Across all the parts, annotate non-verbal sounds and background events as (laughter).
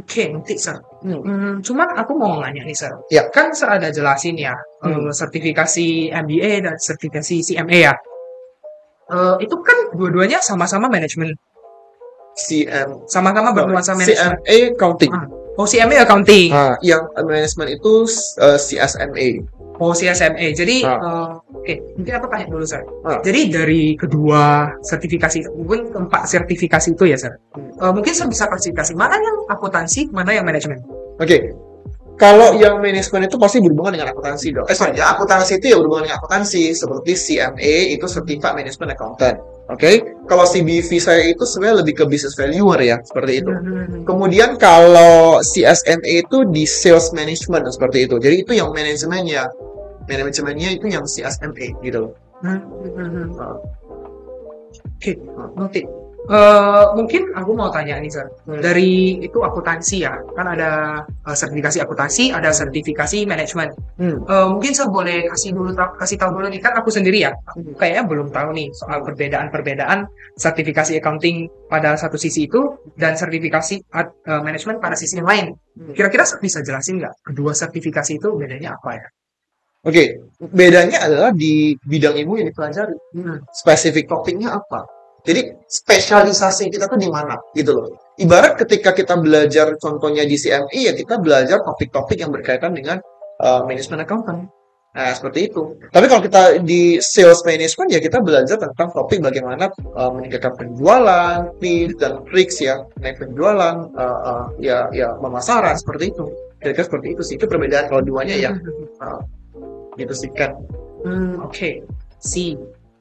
Oke, nanti sir. Hmm. Hmm, cuman aku mau nanya nih sir. Ya. Kan sir ada jelasin ya Hmm. eh, sertifikasi MBA dan sertifikasi CMA ya. Eh, itu kan dua-duanya sama-sama manajemen, CM sama-sama bernuansa manajemen. CMA accounting. Ah. Oh, CMA accounting. Nah, yang manajemen itu uh, CSMA. Oh, CSMA. Jadi, Ah. eh, oke, mungkin aku tanya dulu, Sir. Ah. Jadi dari kedua sertifikasi, mungkin keempat sertifikasi itu ya, Sir. Hmm. Eh, mungkin Sir bisa klasifikasi mana yang akuntansi, mana yang manajemen. Oke. Kalau yang manajemen itu pasti berhubungan dengan akuntansi dong. Eh sorry, ya akuntansi itu ya berhubungan dengan akuntansi. Seperti CMA itu Certified Management Accountant. Oke. Kalau CBV saya itu sebenarnya lebih ke business valuer ya, seperti itu. Hmm. Kemudian kalau CSMA itu di sales management seperti itu. Jadi itu yang manajemennya. Manajemennya itu yang CSMA gitu loh. Hmm, hmm, hmm. Oke, nanti. Eh, mungkin aku mau tanya nih, Sir. Hmm. Dari itu akuntansi ya, kan ada eh, sertifikasi akuntansi, ada sertifikasi manajemen. Hmm. Eh, mungkin saya boleh kasih dulu kasih tahu dulu nih kan aku sendiri ya. Aku Hmm. kayaknya belum tahu nih soal perbedaan-perbedaan sertifikasi accounting pada satu sisi itu dan sertifikasi ad- eh, manajemen pada sisi yang lain. Hmm. Kira-kira bisa jelasin nggak kedua sertifikasi itu bedanya apa ya? Oke, bedanya adalah di bidang ilmu yang dipelajari. Hmm. spesifik topiknya apa. Jadi spesialisasi kita tuh di mana gitu loh. Ibarat ketika kita belajar contohnya di CME ya kita belajar topik-topik yang berkaitan dengan uh, manajemen accountant. Nah, seperti itu. Tapi kalau kita di sales management ya kita belajar tentang topik bagaimana uh, meningkatkan penjualan, tips dan tricks ya, naik penjualan, uh, uh, ya ya pemasaran seperti itu. Kira-kira seperti itu sih. Itu perbedaan kalau duanya ya. Uh, gitu sih kan. Hmm, oke. Si.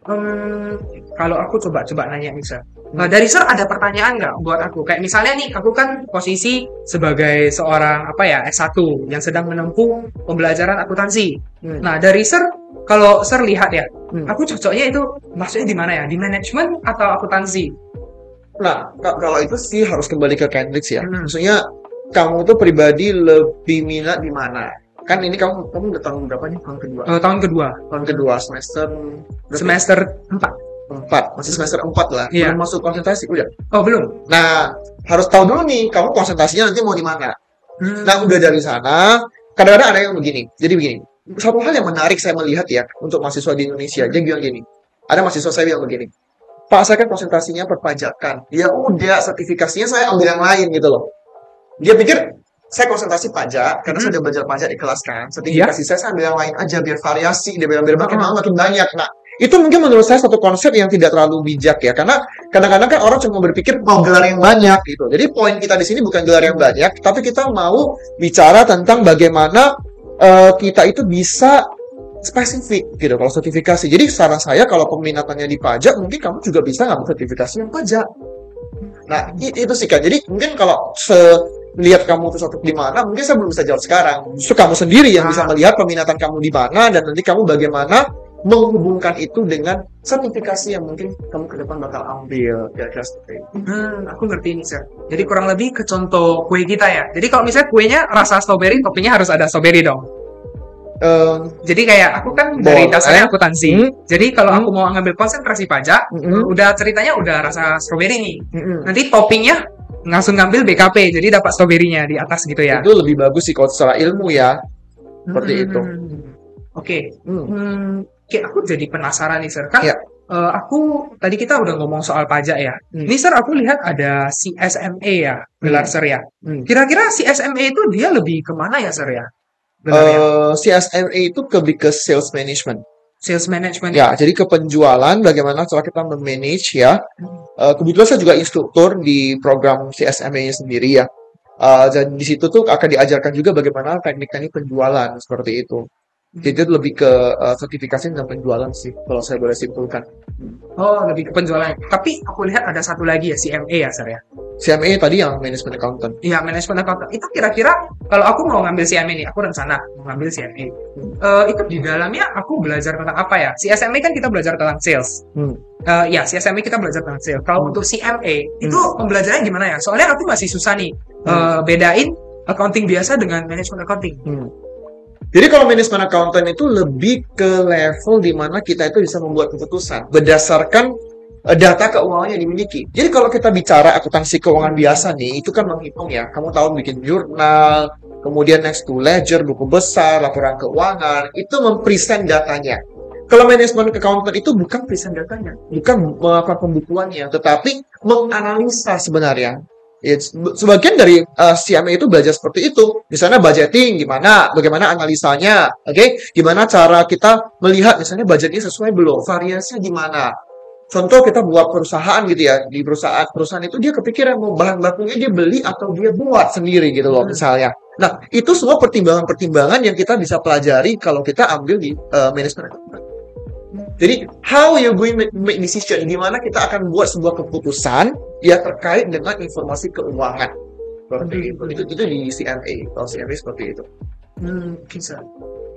Hmm, kalau aku coba-coba nanya Sir. Nah, dari Sir ada pertanyaan nggak buat aku? Kayak misalnya nih, aku kan posisi sebagai seorang apa ya S1 yang sedang menempuh pembelajaran akuntansi. Hmm. Nah, dari Sir, kalau Sir lihat ya, Hmm. aku cocoknya itu maksudnya di mana ya? Di manajemen atau akuntansi? Nah, ka- kalau itu sih harus kembali ke Kendricks ya. Hmm. Maksudnya kamu tuh pribadi lebih minat di mana? Kan ini kamu kamu udah tahun berapa nih? Tahun kedua. Eh, tahun kedua, Tahun kedua semester berapa? semester 4. empat. Masih semester empat lah. Iya. Belum masuk konsentrasi udah. Oh, belum. Nah, harus tahu dulu nih kamu konsentrasinya nanti mau di mana. Hmm. Nah, udah dari sana, kadang-kadang ada yang begini. Jadi begini. Satu hal yang menarik saya melihat ya untuk mahasiswa di Indonesia, dia bilang gini. Ada mahasiswa saya bilang begini. Pak, saya kan konsentrasinya perpajakan. Ya udah, sertifikasinya saya ambil yang lain gitu loh. Dia pikir saya konsentrasi pajak karena saya udah belajar pajak di kelas kan. Sertifikasi saya saya ambil yang lain aja biar variasi, dia biar biar makin Oh. lama makin banyak. Nah, itu mungkin menurut saya satu konsep yang tidak terlalu bijak ya karena kadang-kadang kan orang cuma berpikir mau gelar yang banyak gitu. Jadi poin kita di sini bukan gelar yang banyak, tapi kita mau bicara tentang bagaimana eh, kita itu bisa spesifik gitu kalau sertifikasi. Jadi saran saya kalau peminatannya di pajak mungkin kamu juga bisa ngambil sertifikasi yang pajak. Nah, itu sih kan. Jadi mungkin kalau se lihat kamu tuh satu di mana, mungkin saya belum bisa jawab sekarang. Justru kamu sendiri yang bisa Ah. melihat peminatan kamu di mana dan nanti kamu bagaimana menghubungkan itu dengan sertifikasi yang mungkin kamu ke depan bakal ambil kira-kira seperti itu. Hmm, aku ngerti nih, Sir. Jadi kurang lebih ke contoh kue kita ya. Jadi kalau misalnya kuenya rasa strawberry, toppingnya harus ada strawberry dong. Em, Jadi kayak aku kan dari Boleh. dasarnya akuntansi. Hmm. Jadi kalau Hmm. aku mau ngambil konsentrasi pajak, mm-mm, udah ceritanya udah rasa strawberry nih. mm-mm. Nanti toppingnya langsung ngambil BKP, jadi dapat strawberry-nya di atas gitu ya. Itu lebih bagus sih kalau secara ilmu ya. seperti Hmm. itu. Oke. Hmm. Hmm, aku jadi penasaran nih, Sir. Kan Iya. eh, aku tadi kita udah ngomong soal pajak ya. Hmm. Nih, Sir, aku lihat ada CSMA ya, gelar Hmm. Sir ya. Hmm. Kira-kira CSMA itu dia lebih ke mana ya, Sir ya? Gelarnya? Eh, CSMA itu lebih ke sales management. Sales management. Ya, jadi ke penjualan, bagaimana cara kita memanage ya. Eh, kebetulan saya juga instruktur di program CSMA-nya sendiri ya. Eh, dan di situ tuh akan diajarkan juga bagaimana teknik-teknik penjualan seperti itu. Jadi itu lebih ke eh, sertifikasi dan penjualan sih, kalau saya boleh simpulkan. Oh, lebih ke penjualan. Tapi aku lihat ada satu lagi ya, CMA ya, Sir ya. CMA tadi yang management accountant. Iya, manajemen accountant. Itu kira-kira kalau aku mau ngambil CMA nih, aku rencana mau ngambil CMA. Eh, itu di dalamnya aku belajar tentang apa ya? CSMA kan kita belajar tentang sales. Hmm. Eh, ya, CSMA kita belajar tentang sales. Kalau Hmm. untuk CMA, itu pembelajarannya gimana ya? Soalnya aku masih susah nih Hmm. eh, bedain accounting biasa dengan manajemen accounting. Hmm. Jadi kalau manajemen accountant itu lebih ke level di mana kita itu bisa membuat keputusan berdasarkan eh, data keuangan yang dimiliki. Jadi kalau kita bicara akuntansi keuangan biasa nih, itu kan menghitung ya. Kamu tahu bikin jurnal, kemudian next to ledger, buku besar, laporan keuangan, itu mempresent datanya. Kalau manajemen accountant itu bukan present datanya, bukan melakukan pembukuannya, tetapi menganalisa sebenarnya. It's, sebagian dari uh, CMA itu belajar seperti itu. Misalnya budgeting, gimana, bagaimana analisanya, oke? Okay? Gimana cara kita melihat misalnya budgetnya sesuai belum, variasinya gimana. Contoh kita buat perusahaan gitu ya, di perusahaan perusahaan itu dia kepikiran mau bahan bakunya dia beli atau dia buat sendiri gitu loh misalnya. Nah, itu semua pertimbangan-pertimbangan yang kita bisa pelajari kalau kita ambil di uh, manajemen jadi how you going make, make decision gimana kita akan buat sebuah keputusan ya terkait dengan informasi keuangan. Seperti itu. Itu, itu di CMA. Kalau CMA seperti itu. Hmm, bisa.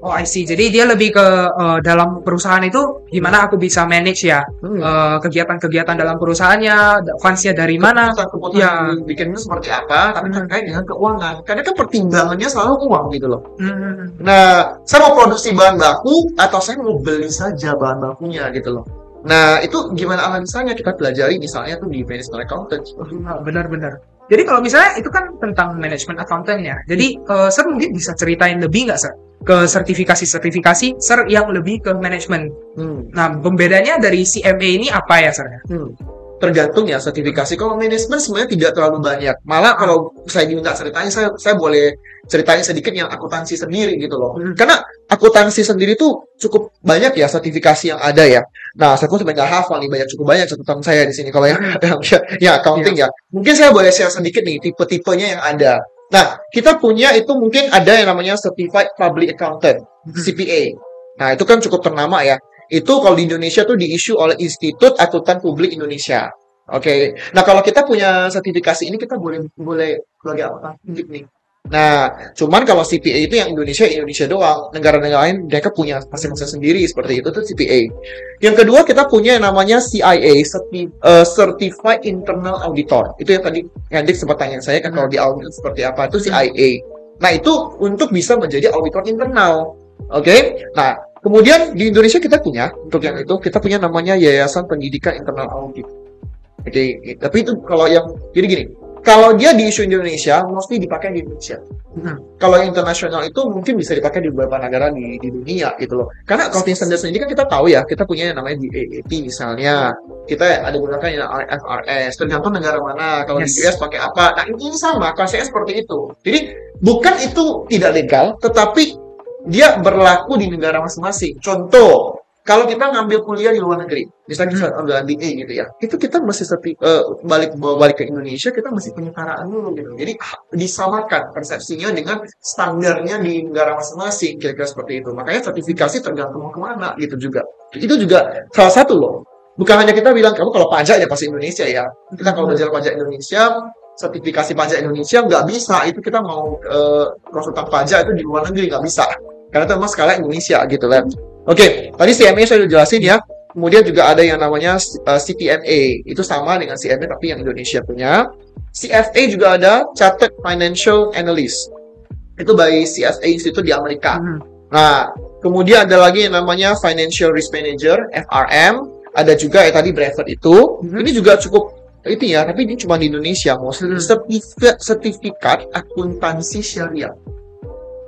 Oh, I see. Jadi dia lebih ke uh, dalam perusahaan itu gimana aku bisa manage ya hmm. uh, kegiatan-kegiatan dalam perusahaannya, fundsnya dari mana? Keputusan ya. bikinnya seperti apa, tapi hmm. terkait dengan keuangan. Karena kan pertimbangannya selalu uang gitu loh. Hmm. Nah, saya mau produksi bahan baku atau saya mau beli saja bahan bakunya gitu loh. Nah, itu gimana analisanya kita pelajari misalnya tuh di management accountant. Benar-benar. Jadi kalau misalnya itu kan tentang manajemen accountant ya. Jadi uh, Sir mungkin bisa ceritain lebih nggak Sir ke sertifikasi-sertifikasi Sir yang lebih ke manajemen. Hmm. Nah, pembedanya dari CMA ini apa ya Sir? Hmm tergantung ya sertifikasi. Kalau manajemen sebenarnya tidak terlalu banyak. Malah kalau saya diminta ceritanya, saya saya boleh ceritain sedikit yang akuntansi sendiri gitu loh. Hmm. Karena akuntansi sendiri tuh cukup banyak ya sertifikasi yang ada ya. Nah, saya pun sebenarnya hafal nih banyak cukup banyak catatan saya di sini kalau yang (laughs) ya, accounting ya. ya. Mungkin saya boleh share sedikit nih tipe-tipenya yang ada. Nah, kita punya itu mungkin ada yang namanya Certified Public Accountant, hmm. CPA. Nah, itu kan cukup ternama ya itu kalau di Indonesia tuh diisu oleh Institut Akuntan Publik Indonesia. Oke. Okay. Nah, kalau kita punya sertifikasi ini kita boleh boleh sebagai apa? publik nih. Nah, cuman kalau CPA itu yang Indonesia Indonesia doang. Negara-negara lain mereka punya masing-masing sendiri seperti itu tuh CPA. Yang kedua kita punya yang namanya CIA, eh, Certified Internal Auditor. Itu yang tadi Hendrik sempat tanya saya kan kalau di audit seperti apa itu CIA. Nah, itu untuk bisa menjadi auditor internal. Oke. Okay? Nah, Kemudian di Indonesia kita punya untuk yang itu kita punya namanya Yayasan Pendidikan Internal Audit. Oke, tapi itu kalau yang jadi gini, kalau dia di isu Indonesia, mesti dipakai di Indonesia. Hmm. Kalau internasional itu mungkin bisa dipakai di beberapa negara di, di dunia gitu loh. Karena accounting standard sendiri kan kita tahu ya, kita punya yang namanya DAAP misalnya. Kita ada gunakan yang IFRS, tergantung negara mana. Kalau yes. di US pakai apa. Nah ini sama, konsepnya seperti itu. Jadi bukan itu tidak legal, tetapi dia berlaku di negara masing-masing. Contoh, kalau kita ngambil kuliah di luar negeri, misalnya kita ambil MBA gitu ya, itu kita mesti sepi, uh, balik balik ke Indonesia, kita mesti penyetaraan dulu gitu. Jadi disamakan persepsinya dengan standarnya di negara masing-masing, kira-kira seperti itu. Makanya sertifikasi tergantung ke mana gitu juga. Itu juga salah satu loh. Bukan hanya kita bilang kamu kalau pajak ya pasti Indonesia ya. Kita kalau belajar pajak Indonesia, sertifikasi pajak Indonesia nggak bisa. Itu kita mau uh, konsultan pajak itu di luar negeri nggak bisa karena itu memang skala Indonesia gitu lah. Oke, okay, tadi CMA saya udah jelasin ya. Kemudian juga ada yang namanya uh, CPMA, itu sama dengan CMA tapi yang Indonesia punya. CFA juga ada Chartered Financial Analyst. Itu by CFA Institute di Amerika. Hmm. Nah, kemudian ada lagi yang namanya Financial Risk Manager, FRM. Ada juga ya tadi Brevet itu. Hmm. Ini juga cukup itu ya, tapi ini cuma di Indonesia. Mau hmm. sertifikat, sertifikat akuntansi syariah.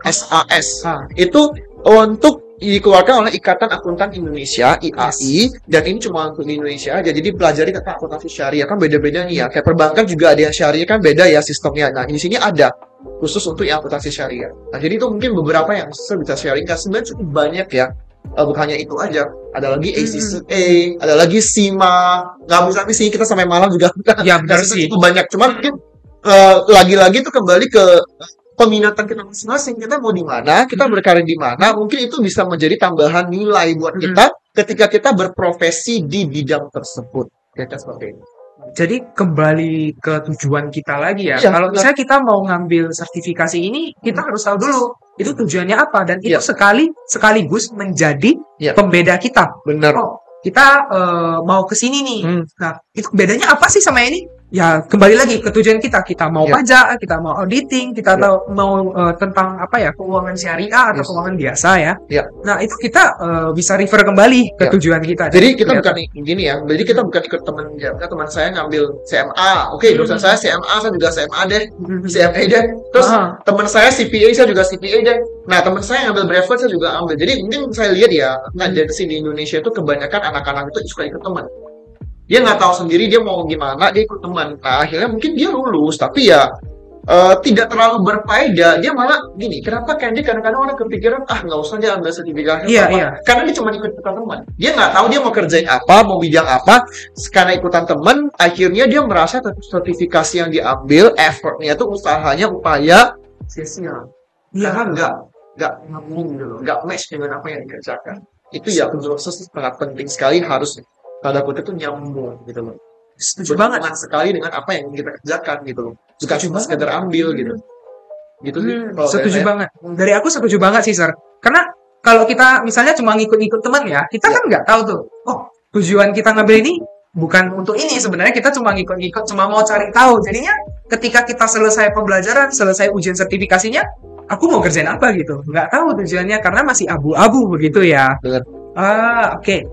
SAS. Ha. Itu untuk dikeluarkan oleh Ikatan Akuntan Indonesia IAI yes. dan ini cuma untuk di Indonesia aja. Jadi pelajari kata akuntansi syariah kan beda-beda nih ya. Kayak perbankan juga ada yang syariah kan beda ya sistemnya. Nah di sini ada khusus untuk yang akuntansi syariah. Nah jadi itu mungkin beberapa yang saya bisa sharing. Kan sebenarnya cukup banyak ya. Uh, bukan hanya itu aja. Ada lagi ACCA hmm. ada lagi SIMA. Nggak bisa sih kita sampai malam juga. Ya (laughs) benar sih. itu banyak. Cuman mungkin uh, lagi-lagi itu kembali ke peminatan kita masing-masing kita mau di mana kita hmm. berkarir di mana mungkin itu bisa menjadi tambahan nilai buat hmm. kita ketika kita berprofesi di bidang tersebut kita seperti ini jadi kembali ke tujuan kita lagi ya. ya Kalau misalnya kita mau ngambil sertifikasi ini, kita harus tahu dulu itu tujuannya apa dan itu ya. sekali sekaligus menjadi ya. pembeda kita. Benar. Oh, kita uh, mau ke sini nih. Hmm. Nah, itu bedanya apa sih sama ini? Ya kembali lagi ke tujuan kita kita mau Ya. pajak kita mau auditing kita Ya. tahu mau eh, tentang apa ya keuangan syariah atau Yes. keuangan biasa ya Ya. nah itu kita eh, bisa refer kembali ke Ya. tujuan kita Jadi kita Kelihatan. bukan gini ya. Jadi kita bukan ikut teman ya. teman saya ngambil CMA. Oke, Hmm. dosen saya CMA, saya juga CMA deh. Mhm. CMA deh. Terus Ah. teman saya CPA, saya juga CPA deh. Nah, teman saya yang ambil brevet, saya juga ambil. Jadi mungkin saya lihat ya, nah Hmm. dari sini di Indonesia itu kebanyakan anak-anak itu suka ikut teman. Dia nggak tahu sendiri dia mau gimana, dia ikut teman. Nah, akhirnya mungkin dia lulus, tapi ya eh, tidak terlalu berfaedah. Dia malah gini, kenapa kan dia kadang-kadang orang kepikiran, ah nggak usah dia ambil sertifikasi. Iya, apa-apa." iya. Karena dia cuma ikut ikutan teman. Dia nggak tahu dia mau kerjain apa, mau bidang apa. Karena ikutan teman, akhirnya dia merasa sertifikasi yang diambil, effortnya itu usahanya, upaya sia-sia Iya. karena nggak nggak nyambung gitu nggak match dengan apa yang dikerjakan itu ya menurut saya sangat penting sekali harus tanda kutip itu nyambung gitu loh setuju banget sekali dengan apa yang kita kerjakan gitu loh bukan cuma sekedar ambil gitu gitu sih Hmm, kalau dari setuju saya. banget. Dari aku setuju banget sih, Sir. Karena kalau kita misalnya cuma ngikut-ngikut teman ya, kita Ya. kan nggak tahu tuh. Oh, tujuan kita ngambil ini bukan untuk ini. Sebenarnya kita cuma ngikut-ngikut, cuma mau cari tahu. Jadinya ketika kita selesai pembelajaran, selesai ujian sertifikasinya, aku mau kerjain apa gitu. Nggak tahu tujuannya karena masih abu-abu begitu ya. Ah, oke.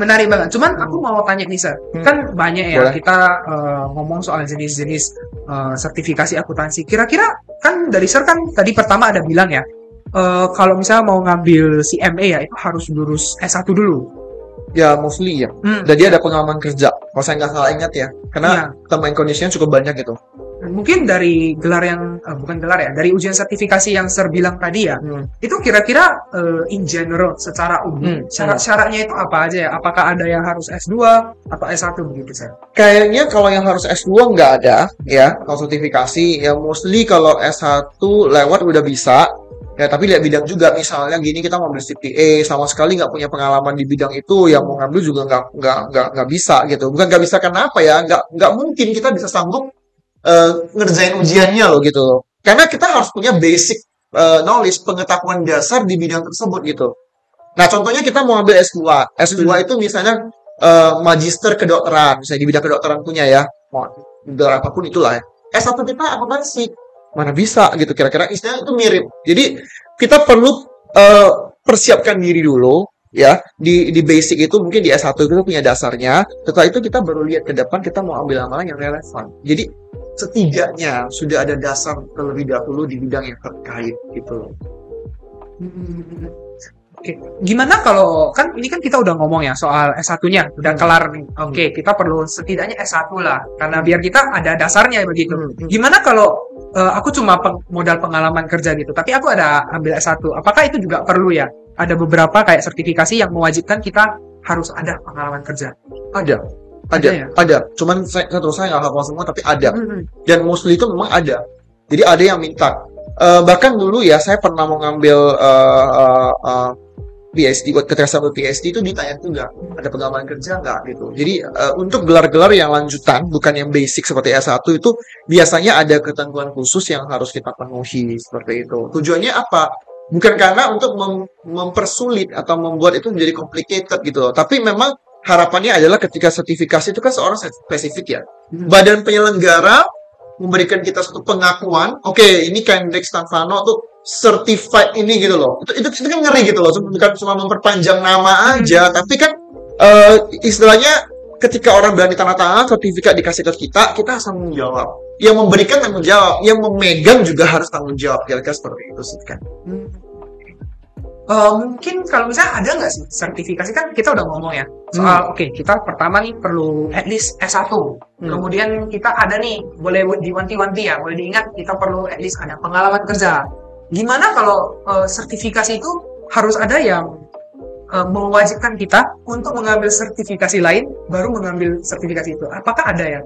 Menarik banget. Cuman aku mau tanya nih, Sir. Hmm. Kan banyak ya Boleh. kita eh, ngomong soal jenis-jenis eh, sertifikasi akuntansi. Kira-kira kan dari Sir kan tadi pertama ada bilang ya, eh, kalau misalnya mau ngambil CMA ya itu harus lulus S1 dulu. ya mostly ya Hmm. dan dia ada pengalaman kerja kalau saya nggak salah ingat ya karena Iya. term and cukup banyak gitu Mungkin dari gelar yang eh, bukan gelar ya, dari ujian sertifikasi yang Sir bilang tadi ya, Hmm. itu kira-kira eh, in general secara umum Hmm. syarat-syaratnya itu apa aja ya? Apakah ada yang harus S2 atau S1 begitu Sir? Kayaknya kalau yang harus S2 nggak ada ya, kalau sertifikasi ya mostly kalau S1 lewat udah bisa. Ya, tapi lihat bidang juga. Misalnya gini kita mau ambil CPA sama sekali nggak punya pengalaman di bidang itu, yang mau ngambil juga nggak nggak nggak nggak bisa gitu. Bukan nggak bisa karena apa ya? Nggak nggak mungkin kita bisa sanggup eh, ngerjain ujiannya loh gitu loh. Karena kita harus punya basic eh, knowledge, pengetahuan dasar di bidang tersebut gitu. Nah, contohnya kita mau ambil S2. S2 Hmm. itu misalnya eh, magister kedokteran, misalnya di bidang kedokteran punya ya, mau apa pun itulah ya. S1 kita akuntansi, mana bisa gitu kira-kira istilahnya itu mirip. Jadi kita perlu eh, persiapkan diri dulu ya di di basic itu mungkin di S1 itu punya dasarnya. Setelah itu kita baru lihat ke depan kita mau ambil amalan yang relevan. Jadi setidaknya sudah ada dasar terlebih dahulu di bidang yang terkait gitu loh. Oke, gimana kalau kan ini kan kita udah ngomong ya soal S1-nya udah kelar nih. Oke, kita perlu setidaknya S1 lah karena biar kita ada dasarnya begitu. Hmm. Gimana kalau eh, aku cuma peng- modal pengalaman kerja gitu, tapi aku ada ambil S1. Apakah itu juga perlu ya? Ada beberapa kayak sertifikasi yang mewajibkan kita harus ada pengalaman kerja. Ada, ada, Ada ya? ada. Cuman saya terus saya nggak hafal semua tapi ada. Hmm. dan mostly itu memang ada. Jadi ada yang minta. Eh, bahkan dulu ya saya pernah mau ngambil eh, eh, eh, PhD, buat ketika saya PhD itu ditanya juga ada pengalaman kerja nggak gitu. Jadi eh, untuk gelar-gelar yang lanjutan bukan yang basic seperti S1 itu biasanya ada ketentuan khusus yang harus kita penuhi seperti itu. Tujuannya apa? Bukan karena untuk mem- mempersulit atau membuat itu menjadi complicated gitu loh. Tapi memang harapannya adalah ketika sertifikasi itu kan seorang spesifik ya badan penyelenggara memberikan kita satu pengakuan, oke ini Kendrick Stanfano tuh certified ini gitu loh. Itu, itu, itu kan ngeri gitu loh, bukan cuma memperpanjang nama aja, tapi kan eh, istilahnya ketika orang berani tanda tangan sertifikat dikasih ke kita, kita harus tanggung jawab. Yang memberikan tanggung jawab, yang memegang juga harus tanggung jawab. Kira-kira seperti itu sih kan. Hmm. Eh, mungkin kalau misalnya ada nggak sih sertifikasi kan kita udah ngomong ya soal oke kita pertama nih perlu at least S1 kemudian kita ada nih boleh diwanti-wanti ya boleh diingat kita perlu at least ada pengalaman kerja gimana kalau eh, sertifikasi itu harus ada yang eh, mewajibkan kita untuk mengambil sertifikasi lain baru mengambil sertifikasi itu apakah ada ya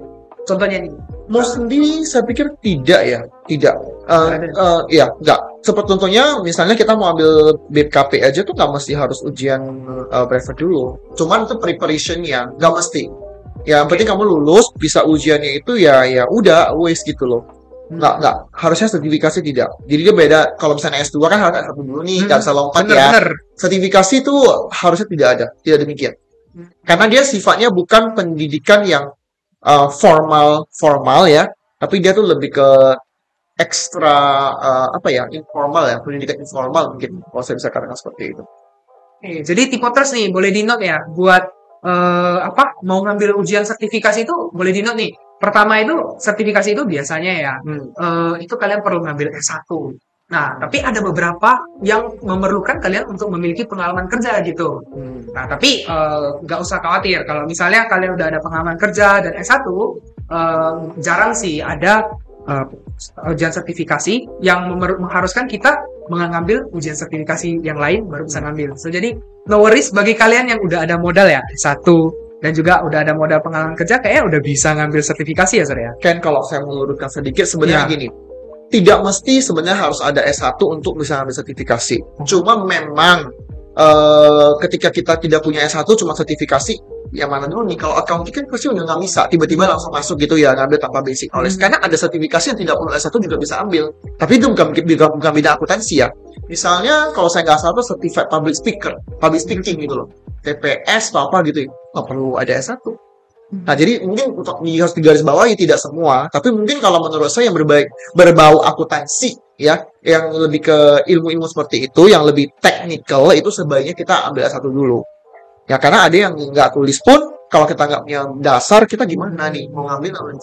contohnya nih Mostly saya pikir tidak ya, tidak. Eh, Nggak ada. eh, ya, enggak. Seperti contohnya, misalnya kita mau ambil BKP aja tuh nggak mesti harus ujian eh, brevet dulu. Cuman itu preparationnya, nggak mesti. Ya, yang penting kamu lulus, bisa ujiannya itu ya, ya udah, wes gitu loh. Nggak, nggak. Harusnya sertifikasi tidak. Jadi dia beda. Kalau misalnya S2 kan harus S1 dulu nih, nggak bisa lompat ya. bener-bener Sertifikasi itu harusnya tidak ada, tidak demikian. Hmm. Karena dia sifatnya bukan pendidikan yang uh, formal formal ya, tapi dia tuh lebih ke ekstra uh, apa ya informal ya pendidikan informal mungkin kalau saya bisa katakan seperti itu. Oke, jadi tipe terus nih boleh di note ya buat uh, apa mau ngambil ujian sertifikasi itu boleh di note nih. Pertama itu sertifikasi itu biasanya ya hmm. uh, itu kalian perlu ngambil S1. Nah, tapi ada beberapa yang memerlukan kalian untuk memiliki pengalaman kerja gitu. Hmm. Nah, tapi nggak uh, usah khawatir kalau misalnya kalian udah ada pengalaman kerja dan S1, uh, jarang sih ada uh, ujian sertifikasi yang mengharuskan kita mengambil ujian sertifikasi yang lain baru bisa ngambil. So jadi no worries bagi kalian yang udah ada modal ya satu dan juga udah ada modal pengalaman kerja kayaknya udah bisa ngambil sertifikasi ya Sir ya. Ken kalau saya meluruskan sedikit sebenarnya ya. gini. Tidak mesti sebenarnya harus ada S1 untuk bisa ngambil sertifikasi. Cuma memang uh, ketika kita tidak punya S1 cuma sertifikasi yang mana dulu nih kalau accounting kan pasti udah nggak bisa tiba-tiba langsung masuk gitu ya ngambil tanpa basic knowledge hmm. karena ada sertifikasi yang tidak perlu S1 juga bisa ambil tapi itu bukan bukan, bukan bidang akuntansi ya misalnya kalau saya nggak salah certified public speaker public speaking gitu loh. TPS atau apa gitu nggak perlu ada S1 Nah, jadi mungkin untuk harus digaris bawahi tidak semua, tapi mungkin kalau menurut saya yang berbaik, berbau akuntansi ya, yang lebih ke ilmu-ilmu seperti itu, yang lebih teknikal itu sebaiknya kita ambil S1 dulu. Ya karena ada yang nggak tulis pun, kalau kita nggak punya dasar, kita gimana nih mau ngambil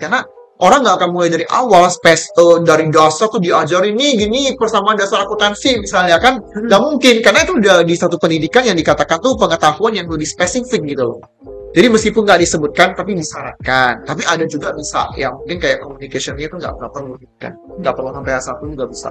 Karena orang nggak akan mulai dari awal space uh, dari dasar tuh diajarin nih gini persamaan dasar akuntansi misalnya kan nggak mungkin karena itu udah di satu pendidikan yang dikatakan tuh pengetahuan yang lebih spesifik gitu loh jadi meskipun nggak disebutkan, tapi disyaratkan. Tapi ada juga bisa yang mungkin kayak communication itu nggak nggak perlu kan, nggak perlu sampai A1 juga bisa.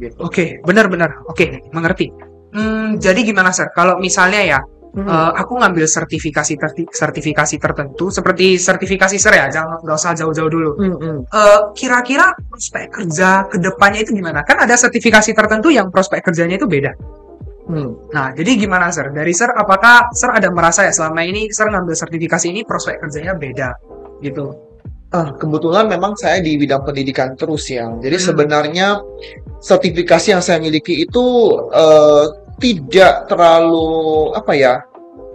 Gitu. Oke, okay, benar-benar. Oke, okay, mengerti. Hmm, jadi gimana sir? Kalau misalnya ya, hmm. uh, aku ngambil sertifikasi ter sertifikasi tertentu, seperti sertifikasi sir ya, jangan nggak usah jauh-jauh dulu. Hmm, hmm. Uh, kira-kira prospek kerja ke depannya itu gimana? Kan ada sertifikasi tertentu yang prospek kerjanya itu beda. Hmm. Nah, jadi gimana Sir? Dari Sir, apakah Sir ada merasa ya selama ini Sir ngambil sertifikasi ini prospek kerjanya beda gitu? Ah, kebetulan memang saya di bidang pendidikan terus ya. Jadi hmm. sebenarnya sertifikasi yang saya miliki itu uh, tidak terlalu apa ya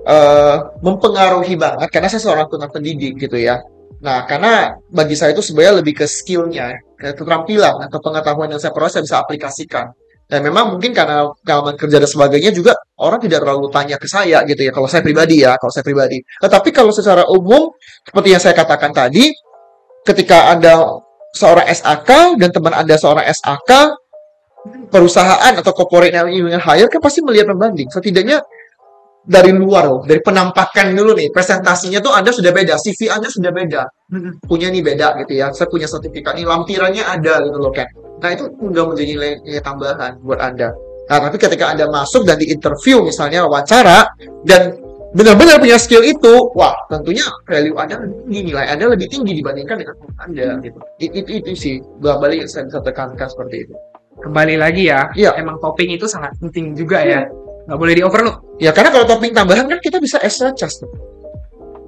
uh, mempengaruhi banget karena saya seorang tunanetra pendidik gitu ya. Nah, karena bagi saya itu sebenarnya lebih ke skillnya, keterampilan atau pengetahuan yang saya peroleh saya bisa aplikasikan. Dan memang mungkin karena pengalaman kerja dan sebagainya juga orang tidak terlalu tanya ke saya gitu ya. Kalau saya pribadi ya, kalau saya pribadi. Tetapi kalau secara umum, seperti yang saya katakan tadi, ketika Anda seorang SAK dan teman Anda seorang SAK, perusahaan atau corporate yang ingin hire kan pasti melihat pembanding. Setidaknya dari luar loh, dari penampakan dulu nih, presentasinya tuh Anda sudah beda, CV Anda sudah beda, punya nih beda gitu ya. Saya punya sertifikat ini, lampirannya ada gitu loh kan. Nah itu udah menjadi nilai, nilai tambahan buat Anda. Nah tapi ketika Anda masuk dan di interview misalnya wawancara dan benar-benar punya skill itu, wah tentunya value Anda tinggi, nilai Anda lebih tinggi dibandingkan dengan Anda gitu. Itu, itu, itu sih, balik yang saya bisa tekankan seperti itu. Kembali lagi ya, ya. emang topping itu sangat penting juga ya nggak boleh di overlook ya karena kalau topping tambahan kan kita bisa extra charge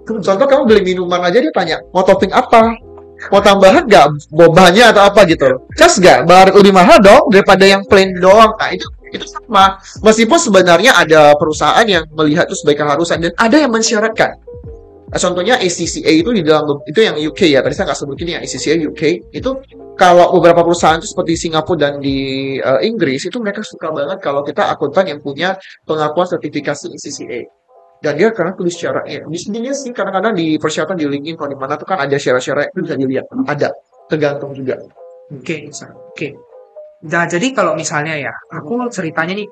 contoh kamu beli minuman aja dia tanya mau topping apa? Mau tambahan nggak? Bobanya atau apa? Gitu. Cas nggak? Bar lebih mahal dong daripada yang plain doang. Nah itu itu sama. Meskipun sebenarnya ada perusahaan yang melihat itu sebagai keharusan dan ada yang mensyaratkan Nah, contohnya ACCA itu di dalam itu yang UK ya. Tadi saya nggak sebutin yang ACCA UK itu kalau beberapa perusahaan itu seperti Singapura dan di uh, Inggris itu mereka suka banget kalau kita akuntan yang punya pengakuan sertifikasi ACCA. Dan dia karena tulis syaratnya. Di sini sih kadang-kadang di persyaratan di LinkedIn kalau di mana tuh kan ada syarat-syarat itu bisa dilihat. Ada. Tergantung juga. Oke, okay, oke. Okay. Nah, jadi kalau misalnya ya, aku ceritanya nih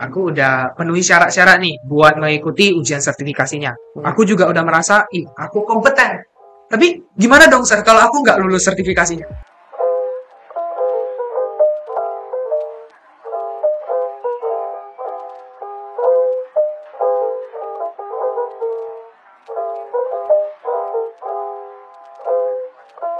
aku udah penuhi syarat-syarat nih buat mengikuti ujian sertifikasinya. Hmm. Aku juga udah merasa, ih, aku kompeten. Tapi gimana dong, Sir, kalau aku nggak lulus sertifikasinya?